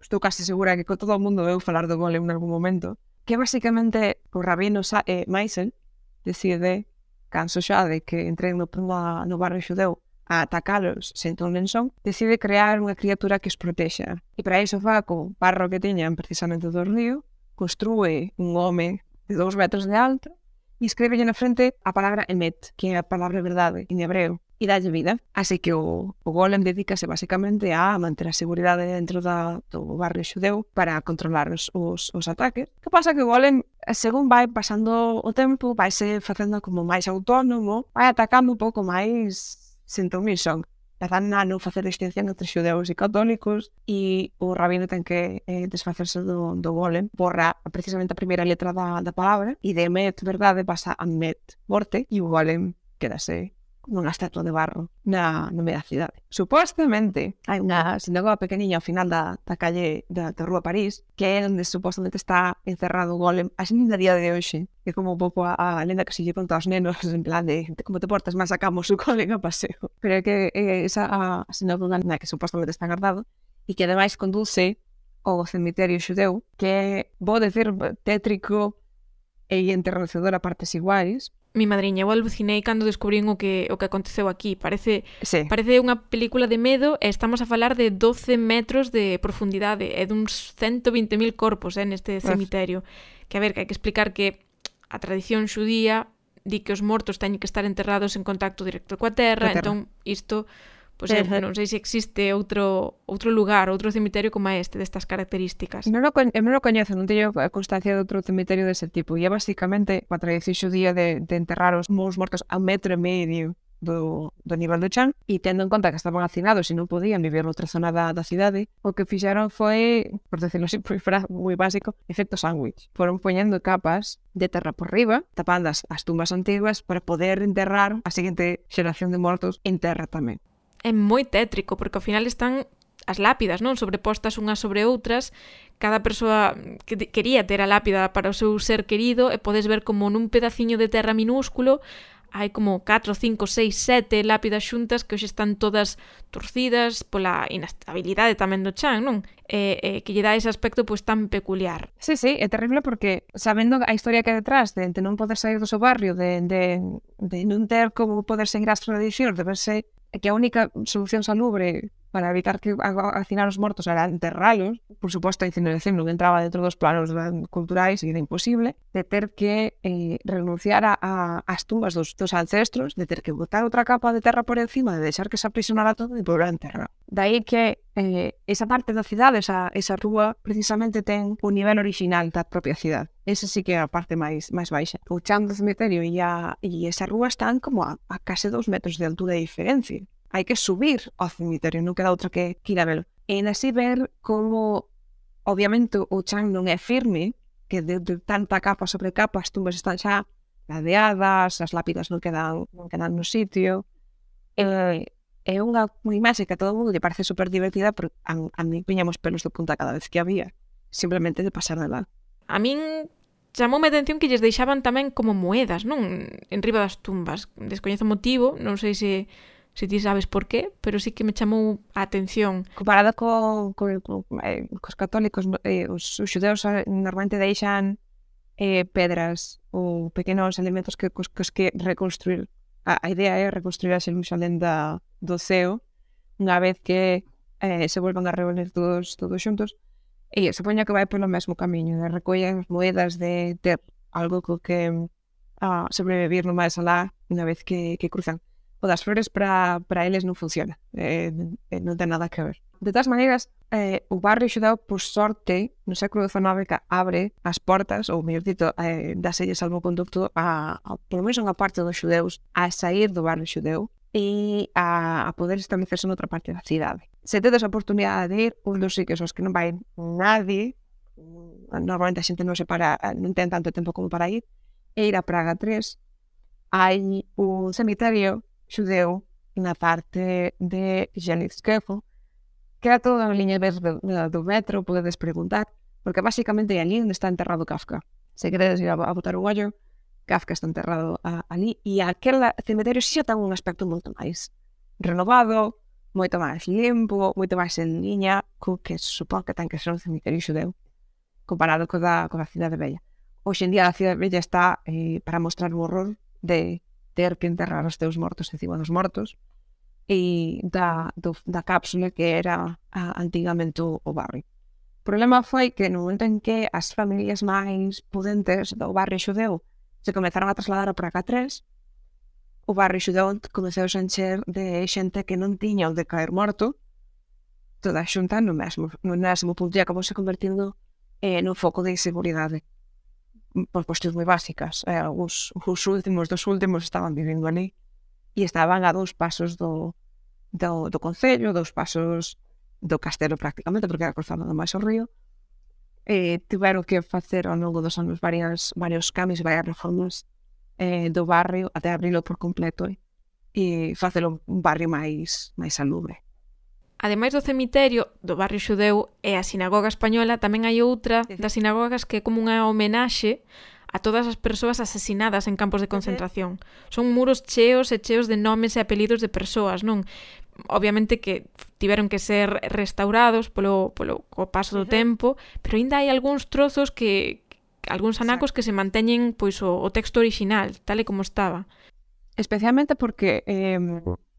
Estou case segura que con todo o mundo veu falar do golem en algún momento, que basicamente o rabino Sa eh, Maisel decide, canso xa de que entren no, no barrio xudeu a atacalos sen ton nen son, decide crear unha criatura que os protexa. E para iso fa co barro que tiñan precisamente do río, construe un home de dous metros de alto e escribe na frente a palabra emet, que é a palabra verdade en hebreo e dalle vida. Así que o, o Golem dedícase basicamente a manter a seguridade dentro da, do barrio xudeu para controlar os, os, os ataques. Que pasa que o Golem, según vai pasando o tempo, vai se facendo como máis autónomo, vai atacando un pouco máis sen son. Empezan a non facer distinción entre xudeus e católicos e o rabino ten que eh, desfacerse do, do golem. Borra precisamente a primeira letra da, da palabra e de met, verdade, pasa a met, morte, e o golem quedase nunha estatua de barro na, no media da cidade. Supostamente, hai unha ah. sinagoga pequeniña ao final da, da calle da, da Rúa París, que é onde supostamente está encerrado o golem, a xente día de hoxe, que como un pouco a, a lenda que se lle conta aos nenos, en plan de, de como te portas, máis sacamos o golem a paseo. Pero é que é esa a sinagoga na que supostamente está guardado, e que ademais conduce ao cemiterio xudeu, que é, vou decir, tétrico e enternecedor a partes iguais, mi madriña, eu alucinei cando descubrín o que o que aconteceu aquí. Parece sí. parece unha película de medo e estamos a falar de 12 metros de profundidade e duns 120.000 corpos eh, neste cemiterio. Que a ver, que hai que explicar que a tradición xudía di que os mortos teñen que estar enterrados en contacto directo coa terra, terra. entón isto Pois pues eu non sei se existe outro outro lugar, outro cemiterio como este destas características. Non o, eu non o coñezo, non teño constancia de outro cemiterio dese tipo. E é basicamente a tradición xudía de, de enterrar os mous mortos a metro e medio do, do nivel do chan e tendo en conta que estaban hacinados e non podían vivir noutra zona da, da cidade, o que fixeron foi, por decirlo así, foi moi básico, efecto sándwich. Foron poñendo capas de terra por riba, tapando as, as tumbas antiguas para poder enterrar a seguinte xeración de mortos en terra tamén é moi tétrico, porque ao final están as lápidas, non? Sobrepostas unhas sobre outras, cada persoa que quería ter a lápida para o seu ser querido e podes ver como nun pedaciño de terra minúsculo hai como 4, 5, 6, 7 lápidas xuntas que hoxe están todas torcidas pola inestabilidade tamén do chan, non? E, e que lle dá ese aspecto pois tan peculiar. Sí, sí, é terrible porque sabendo a historia que hai detrás de, de non poder sair do seu barrio, de, de, de non ter como poder seguir as tradicións, de verse que a única solución salubre para evitar que hacinan os mortos era enterralos, por suposto, a incineración non entraba dentro dos planos culturais e era imposible, de ter que eh, renunciar a, a, as tumbas dos, dos ancestros, de ter que botar outra capa de terra por encima, de deixar que se aprisionara todo e volver a enterrar. Daí que eh, esa parte da cidade, esa, esa rúa, precisamente ten o nivel original da propia cidade. Esa sí que é a parte máis máis baixa. O chan do cemiterio e, a, e esa rúa están como a, a case dos metros de altura de diferencia hai que subir ao cemiterio, non queda outra que, que ir a velo. E así ver como, obviamente, o chan non é firme, que de, de tanta capa sobre capa as tumbas están xa ladeadas, as lápidas non quedan, non quedan no sitio. Eh, e, é unha, unha imaxe que a todo mundo lle parece super divertida, pero a, a mí piñamos pelos de punta cada vez que había, simplemente de pasar de lá. A min chamoume a atención que lles deixaban tamén como moedas, non? En riba das tumbas. Descoñezo motivo, non sei se se ti sabes por qué, pero sí que me chamou a atención. Comparado co, co, co eh, cos católicos, eh, os, os xudeus eh, normalmente deixan eh, pedras ou pequenos elementos que cos, cos que reconstruir. A, a idea é reconstruir a Xerusalén da, do ceo unha vez que eh, se volvan a reunir todos, todos xuntos e se poña que vai polo mesmo camiño de recollen moedas de ter algo co que a sobrevivir no máis alá unha vez que, que cruzan o das flores para, para eles non funciona, eh, eh non ten nada que ver. De todas maneiras, eh, o barrio xudeu, por sorte, no século XIX que abre as portas, ou mellor dito, eh, dá selles salmoconducto a, a, por menos unha parte dos xudeus a sair do barrio xudeu e a, a poder establecerse noutra parte da cidade. Se tedes a oportunidade de ir, un dos sitios aos que non vai nadie, normalmente a xente non se para, non ten tanto tempo como para ir, e ir a Praga 3, hai un cemiterio judeu na parte de Janitskevo, que era toda a liña verde do metro, podedes preguntar, porque basicamente é ali onde está enterrado Kafka. Se queredes ir a, a botar un ollo, Kafka está enterrado a, ali, e aquel cemiterio xa ten un aspecto moito máis renovado, moito máis limpo, moito máis en liña, co que supón que ten que ser un cemiterio xudeu, comparado co da, co da cidade bella. Hoxe en día a cidade bella está eh, para mostrar o horror de ter que enterrar os teus mortos encima dos mortos e da, do, da cápsula que era a, antigamente o, o barrio. O problema foi que no momento en que as familias máis pudentes do barrio xudeu se comezaron a trasladar para cá tres, o barrio xudeu comezou a encher de xente que non tiña onde caer morto, toda xunta no mesmo, no mesmo punto, e acabou se convertindo eh, no foco de inseguridade por cuestións moi básicas. Eh, os, os últimos dos últimos estaban vivindo ali e estaban a dous pasos do, do, do Concello, dous pasos do castelo prácticamente, porque era cruzando máis o río. Eh, tiveron que facer ao longo dos anos varias, varios cambios e varias reformas eh, do barrio até abrilo por completo eh, e facelo un barrio máis máis salubre. Ademais do cemiterio do barrio xudeu e a sinagoga española, tamén hai outra das sinagogas que é como unha homenaxe a todas as persoas asesinadas en campos de concentración. Son muros cheos e cheos de nomes e apelidos de persoas, non? Obviamente que tiveron que ser restaurados polo, polo co paso do tempo, pero aínda hai algúns trozos que algúns anacos que se manteñen pois o, o texto orixinal, tal e como estaba. Especialmente porque eh,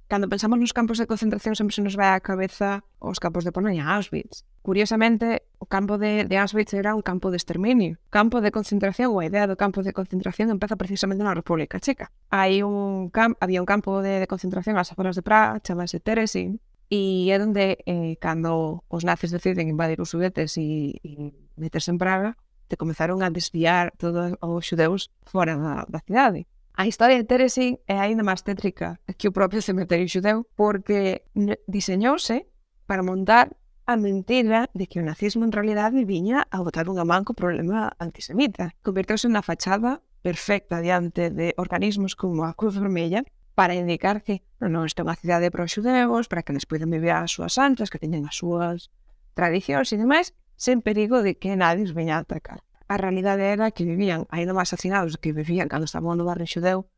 Cando pensamos nos campos de concentración sempre se nos vai á cabeza os campos de Polonia, Auschwitz. Curiosamente, o campo de, de Auschwitz era un campo de exterminio. Campo de concentración, ou a idea do campo de concentración empeza precisamente na República Checa. Hai un camp, había un campo de, de concentración ás afueras de Praga, chamase Teresin, e é onde eh, cando os nazis deciden invadir os sudetes e, e meterse en Praga, te comezaron a desviar todos os xudeus fora da, da cidade. A historia de Teresin é aínda máis tétrica que o propio cemiterio xudeu porque diseñouse para montar a mentira de que o nazismo en realidade viña a botar unha man co problema antisemita. Converteuse na fachada perfecta diante de organismos como a Cruz Vermella para indicar que non, non isto é unha cidade para os xudeus, para que les poden vivir as súas santas, que teñen as súas tradicións e demais, sen perigo de que nadie os veña a atacar a realidade era que vivían ainda máis hacinados que vivían cando estaban no barrio xudeu,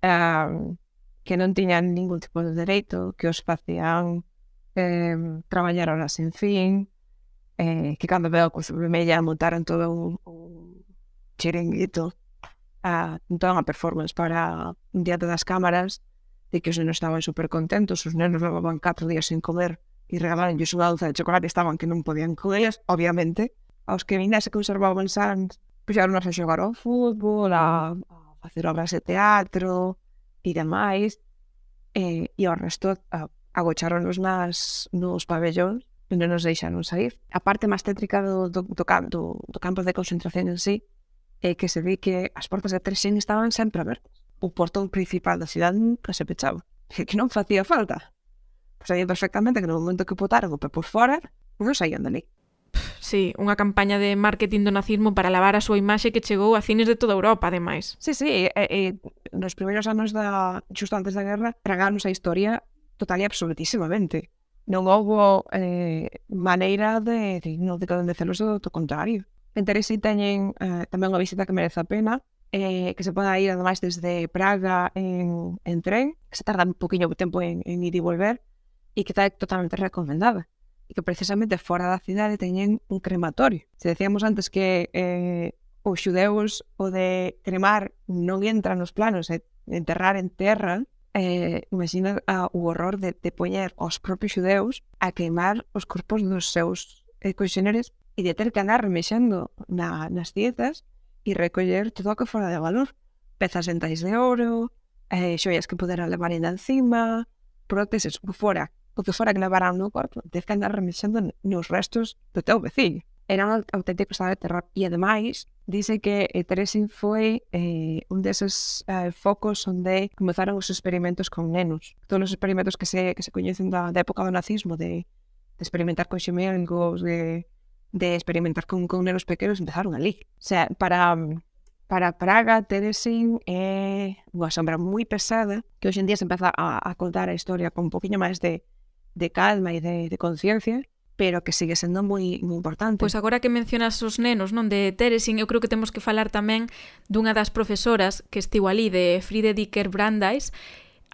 eh, que non tiñan ningún tipo de dereito, que os facían eh, traballar horas sin fin, eh, que cando veo coa vermella montaron todo un, un chiringuito, a, toda unha performance para un día das cámaras, de que os nenos estaban super contentos, os nenos levaban 4 días sin comer e regalaron unha dulce de chocolate, estaban que non podían comer, obviamente, aos que ainda se conservaban sans, puxáronos a xogar ao fútbol, a, a facer obras de teatro e demais, e, eh, e ao resto a, eh, agocharonos nas, nos pabellóns e non nos deixaron sair. A parte máis tétrica do, do, do, do, do campo de concentración en sí é que se ve que as portas de Trexen estaban sempre abertas. O portón principal da cidade nunca se pechaba. Que non facía falta. Sabían perfectamente que no momento que botaron o pé por fora, non saían dali sí, unha campaña de marketing do nazismo para lavar a súa imaxe que chegou a cines de toda Europa, ademais. Sí, sí, e, e nos primeiros anos da xusto antes da guerra traganos a historia total e absolutísimamente. Non houve eh, maneira de, de, no, de convencerlos do contrario. Enterese teñen eh, tamén unha visita que merece a pena, eh, que se poda ir ademais desde Praga en, en tren, que se tarda un poquinho de tempo en, en ir e volver, e que está totalmente recomendada que precisamente fora da cidade teñen un crematorio. Se decíamos antes que eh, os xudeus o de cremar non entra nos planos e eh, enterrar en terra, eh, imagina ah, o horror de, de poñer os propios xudeus a queimar os corpos dos seus eh, coxeneres e de ter que andar remexendo na, nas dietas e recoller todo o que fora de valor. Pezas dentais de ouro, eh, xoias que poderan levar ainda encima, próteses fora o que fora que levaran no corpo, tens que andar remexendo nos restos do teu veciño. Era un auténtico estado de terror. E ademais, dice que eh, Teresin foi eh, un deses eh, focos onde comezaron os experimentos con nenos. Todos os experimentos que se, que se coñecen da, da época do nazismo, de, de experimentar con xemengos, de, de experimentar con, con nenos pequenos, empezaron ali. O sea, para, para Praga, Teresin é unha sombra moi pesada que hoxe en día se empeza a, a contar a historia con un poquinho máis de de calma e de, de conciencia pero que sigue sendo moi, moi importante. Pois agora que mencionas os nenos, non de Teresin, eu creo que temos que falar tamén dunha das profesoras que estivo ali de Friede Dicker Brandeis,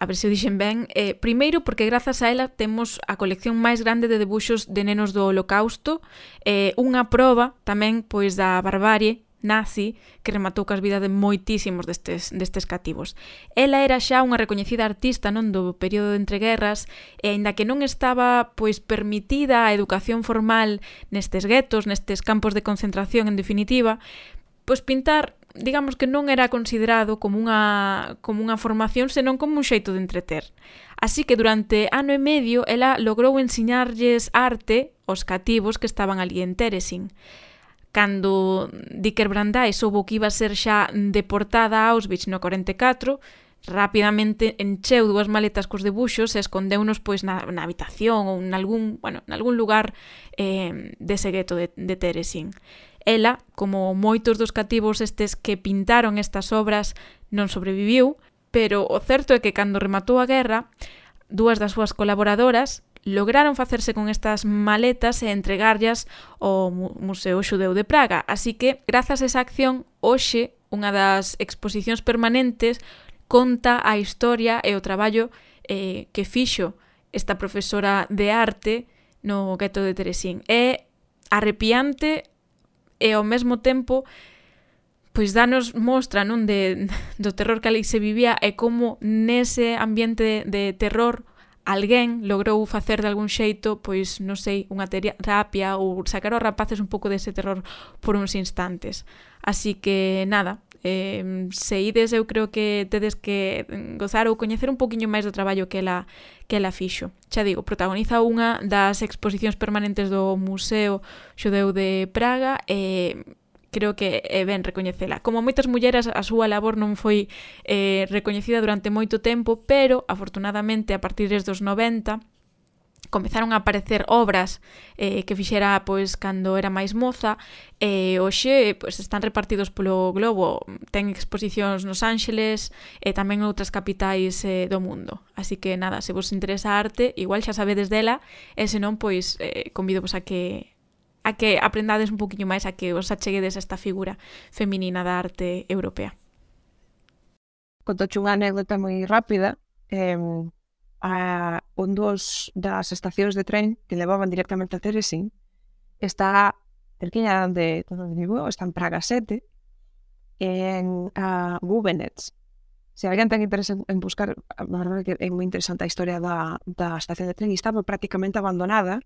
a ver se o dixen ben, eh, primeiro porque grazas a ela temos a colección máis grande de debuxos de nenos do holocausto, eh, unha proba tamén pois da barbarie nazi que rematou cas vidas de moitísimos destes, destes cativos. Ela era xa unha recoñecida artista non do período de entreguerras e aínda que non estaba pois permitida a educación formal nestes guetos, nestes campos de concentración en definitiva, pois pintar digamos que non era considerado como unha, como unha formación, senón como un xeito de entreter. Así que durante ano e medio ela logrou ensiñarlles arte aos cativos que estaban ali en Teresin. Cando Dicker Brandeis soubo que iba a ser xa deportada a Auschwitz no 44, rapidamente encheu dúas maletas cos debuxos e escondeunos pois na, na habitación ou nalgún, bueno, nalgún lugar eh, dese gueto de, de Teresín. Ela, como moitos dos cativos estes que pintaron estas obras, non sobreviviu, pero o certo é que cando rematou a guerra, dúas das súas colaboradoras, lograron facerse con estas maletas e entregarlas ao Museo Xudeu de Praga. Así que, grazas a esa acción, hoxe unha das exposicións permanentes conta a historia e o traballo eh, que fixo esta profesora de arte no gueto de Teresín. É arrepiante e ao mesmo tempo pois danos mostra non de, do terror que ali se vivía e como nese ambiente de terror alguén logrou facer de algún xeito, pois, non sei, unha terapia ou sacar aos rapaces un pouco dese terror por uns instantes. Así que, nada, eh, se ides eu creo que tedes que mm, gozar ou coñecer un poquinho máis do traballo que ela, que ela fixo. Xa digo, protagoniza unha das exposicións permanentes do Museo Xudeu de Praga e eh, creo que é ben recoñecela. Como moitas mulleras, a súa labor non foi eh, recoñecida durante moito tempo, pero, afortunadamente, a partir dos 90, comezaron a aparecer obras eh, que fixera pois cando era máis moza e eh, hoxe pois, están repartidos polo globo ten exposicións nos Ángeles e eh, tamén outras capitais eh, do mundo así que nada, se vos interesa a arte igual xa sabedes dela e senón pois eh, convido vos a que a que aprendades un poquinho máis a que os acheguedes a esta figura feminina da arte europea. Contoche unha anécdota moi rápida. Eh, a un dos das estacións de tren que levaban directamente a Teresin está cerquinha de onde vivo, está en Praga 7, en uh, Gubenets, se alguén ten interese en buscar, a verdade que é moi interesante a historia da, da estación de tren, estaba prácticamente abandonada,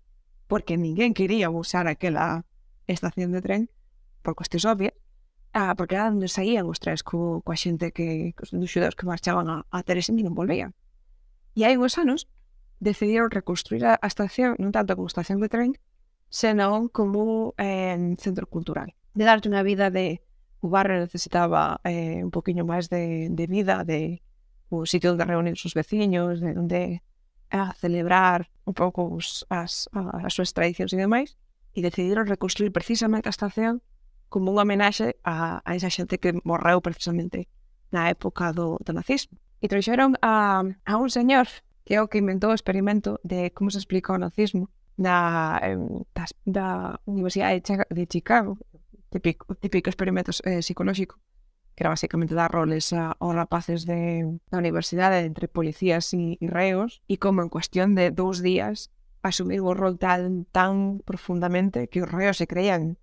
porque ninguén quería usar aquela estación de tren, por cuestións obvias, ah, porque era onde saían os trens co, coa xente que, cos dos que marchaban a, a Teresín e non volvían. E hai uns anos decidiron reconstruir a, a estación, non tanto como estación de tren, senón como eh, centro cultural. De darte unha vida de... O barrio necesitaba eh, un poquinho máis de, de vida, de o sitio onde reunir os veciños, de onde a celebrar un pouco os, as, as súas tradicións e demais, e decidiron reconstruir precisamente a estación como unha homenaxe a, a esa xente que morreu precisamente na época do, do nazismo. E trouxeron a, a un señor que é o que inventou o experimento de como se explica o nazismo na, da, da Universidade de Chicago, típico, típico experimento eh, psicolóxico, que era basicamente dar roles a, aos rapaces de, da universidade entre policías e, e reos, e como en cuestión de dous días asumir o rol tan, tan profundamente que os reos se creían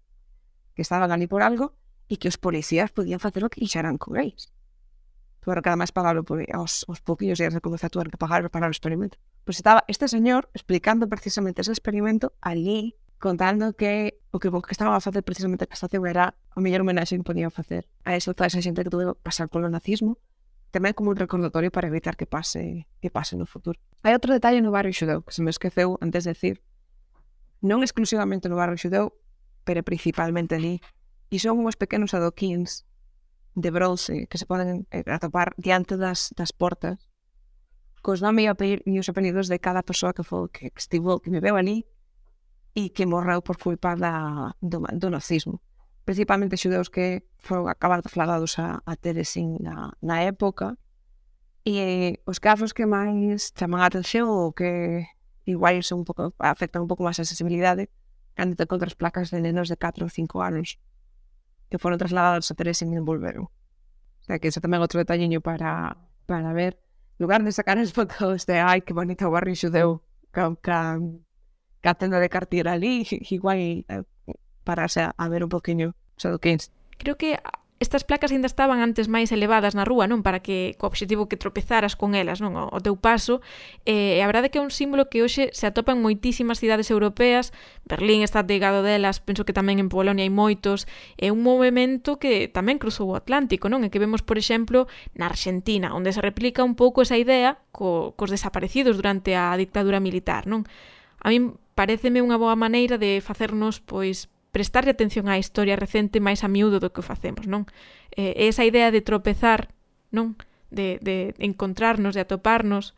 que estaban ali por algo e que os policías podían facer o que quixeran con eles. Tuveron que además pagarlo por, aos, aos poquillos días de comenzar tuveron que pagar para o experimento. Pois estaba este señor explicando precisamente ese experimento allí contando que o que, o que estaban a facer precisamente a castación era a mellor homenaxe que podían facer a eso toda esa xente que tuve pasar polo nazismo tamén como un recordatorio para evitar que pase que pase no futuro. Hai outro detalle no barrio xudeu que se me esqueceu antes de decir. Non exclusivamente no barrio xudeu, pero principalmente ali. E son uns pequenos adoquins de bronce que se poden eh, atopar diante das, das portas cos nome e, e os apelidos de cada persoa que foi que estivo que me veu ali e que morreu por culpa da, do, do nazismo. Principalmente xudeus que foron acabar flagados a, a Teresín na, na época. E os casos que máis chaman a atención ou que igual son un pouco, afectan un pouco máis a sensibilidade cando te encontras placas de nenos de 4 ou 5 anos que foron trasladados a Teresín e volveron. O sea, que ese tamén outro detalleño para, para ver. Lugar de sacar as fotos de ai, que bonito barrio xudeu, can, can, catendo de cartier ali, igual eh, pararse a, a ver un poquinho xa do que é. Creo que estas placas ainda estaban antes máis elevadas na rúa, non? Para que co obxectivo que tropezaras con elas, non? O, o teu paso. E eh, a verdade que é un símbolo que hoxe se atopa en moitísimas cidades europeas. Berlín está ligado delas, penso que tamén en Polonia hai moitos. É un movimento que tamén cruzou o Atlántico, non? E que vemos, por exemplo, na Argentina, onde se replica un pouco esa idea co, cos desaparecidos durante a dictadura militar, non? A min pareceme unha boa maneira de facernos pois prestarlle atención á historia recente máis a miúdo do que o facemos, non? Eh, esa idea de tropezar, non? De, de encontrarnos, de atoparnos,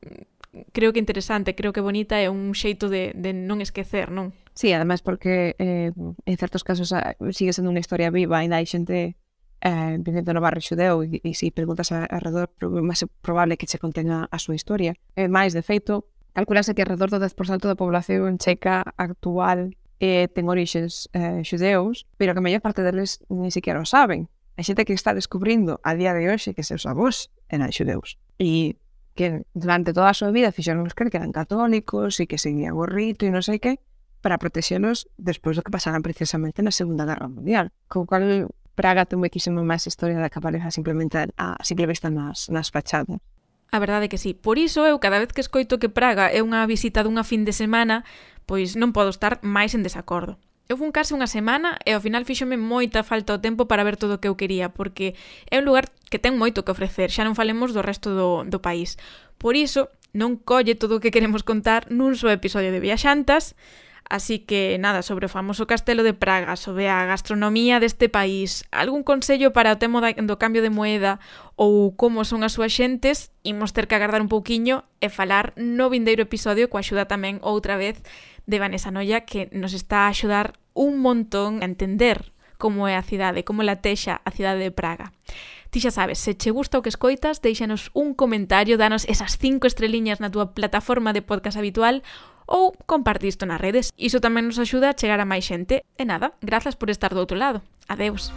mm, creo que interesante, creo que bonita é un xeito de, de non esquecer, non? Sí, ademais porque eh, en certos casos sigue sendo unha historia viva, ainda hai xente eh, vivendo no barrio xudeu e, e se si preguntas alrededor, máis probable que se contenga a súa historia. E máis, de feito, Calculase que alrededor do 10% da población checa actual eh, ten orixes eh, xudeus, pero que a maior parte deles ni siquiera o saben. A xente que está descubrindo a día de hoxe que seus avós eran xudeus. E que durante toda a súa vida fixeron creer que eran católicos e que seguían o rito e non sei que, para protexenos despois do que pasaran precisamente na Segunda Guerra Mundial. Co cal Praga ten moitísimo máis historia da que aparece simplemente a, a simple vista nas, nas fachadas. A verdade é que sí. Por iso eu cada vez que escoito que Praga é unha visita dunha fin de semana, pois non podo estar máis en desacordo. Eu fun case unha semana e ao final fíxome moita falta o tempo para ver todo o que eu quería, porque é un lugar que ten moito que ofrecer, xa non falemos do resto do, do país. Por iso, non colle todo o que queremos contar nun só episodio de Viaxantas, Así que nada, sobre o famoso castelo de Praga, sobre a gastronomía deste país, algún consello para o tema do cambio de moeda ou como son as súas xentes, imos ter que agardar un pouquiño e falar no vindeiro episodio coa axuda tamén outra vez de Vanessa Noia que nos está a axudar un montón a entender como é a cidade, como latexa a cidade de Praga. Ti xa sabes, se che gusta o que escoitas, deixanos un comentario, danos esas cinco estreliñas na túa plataforma de podcast habitual ou comparti isto nas redes. Iso tamén nos axuda a chegar a máis xente. E nada, grazas por estar do outro lado. Adeus.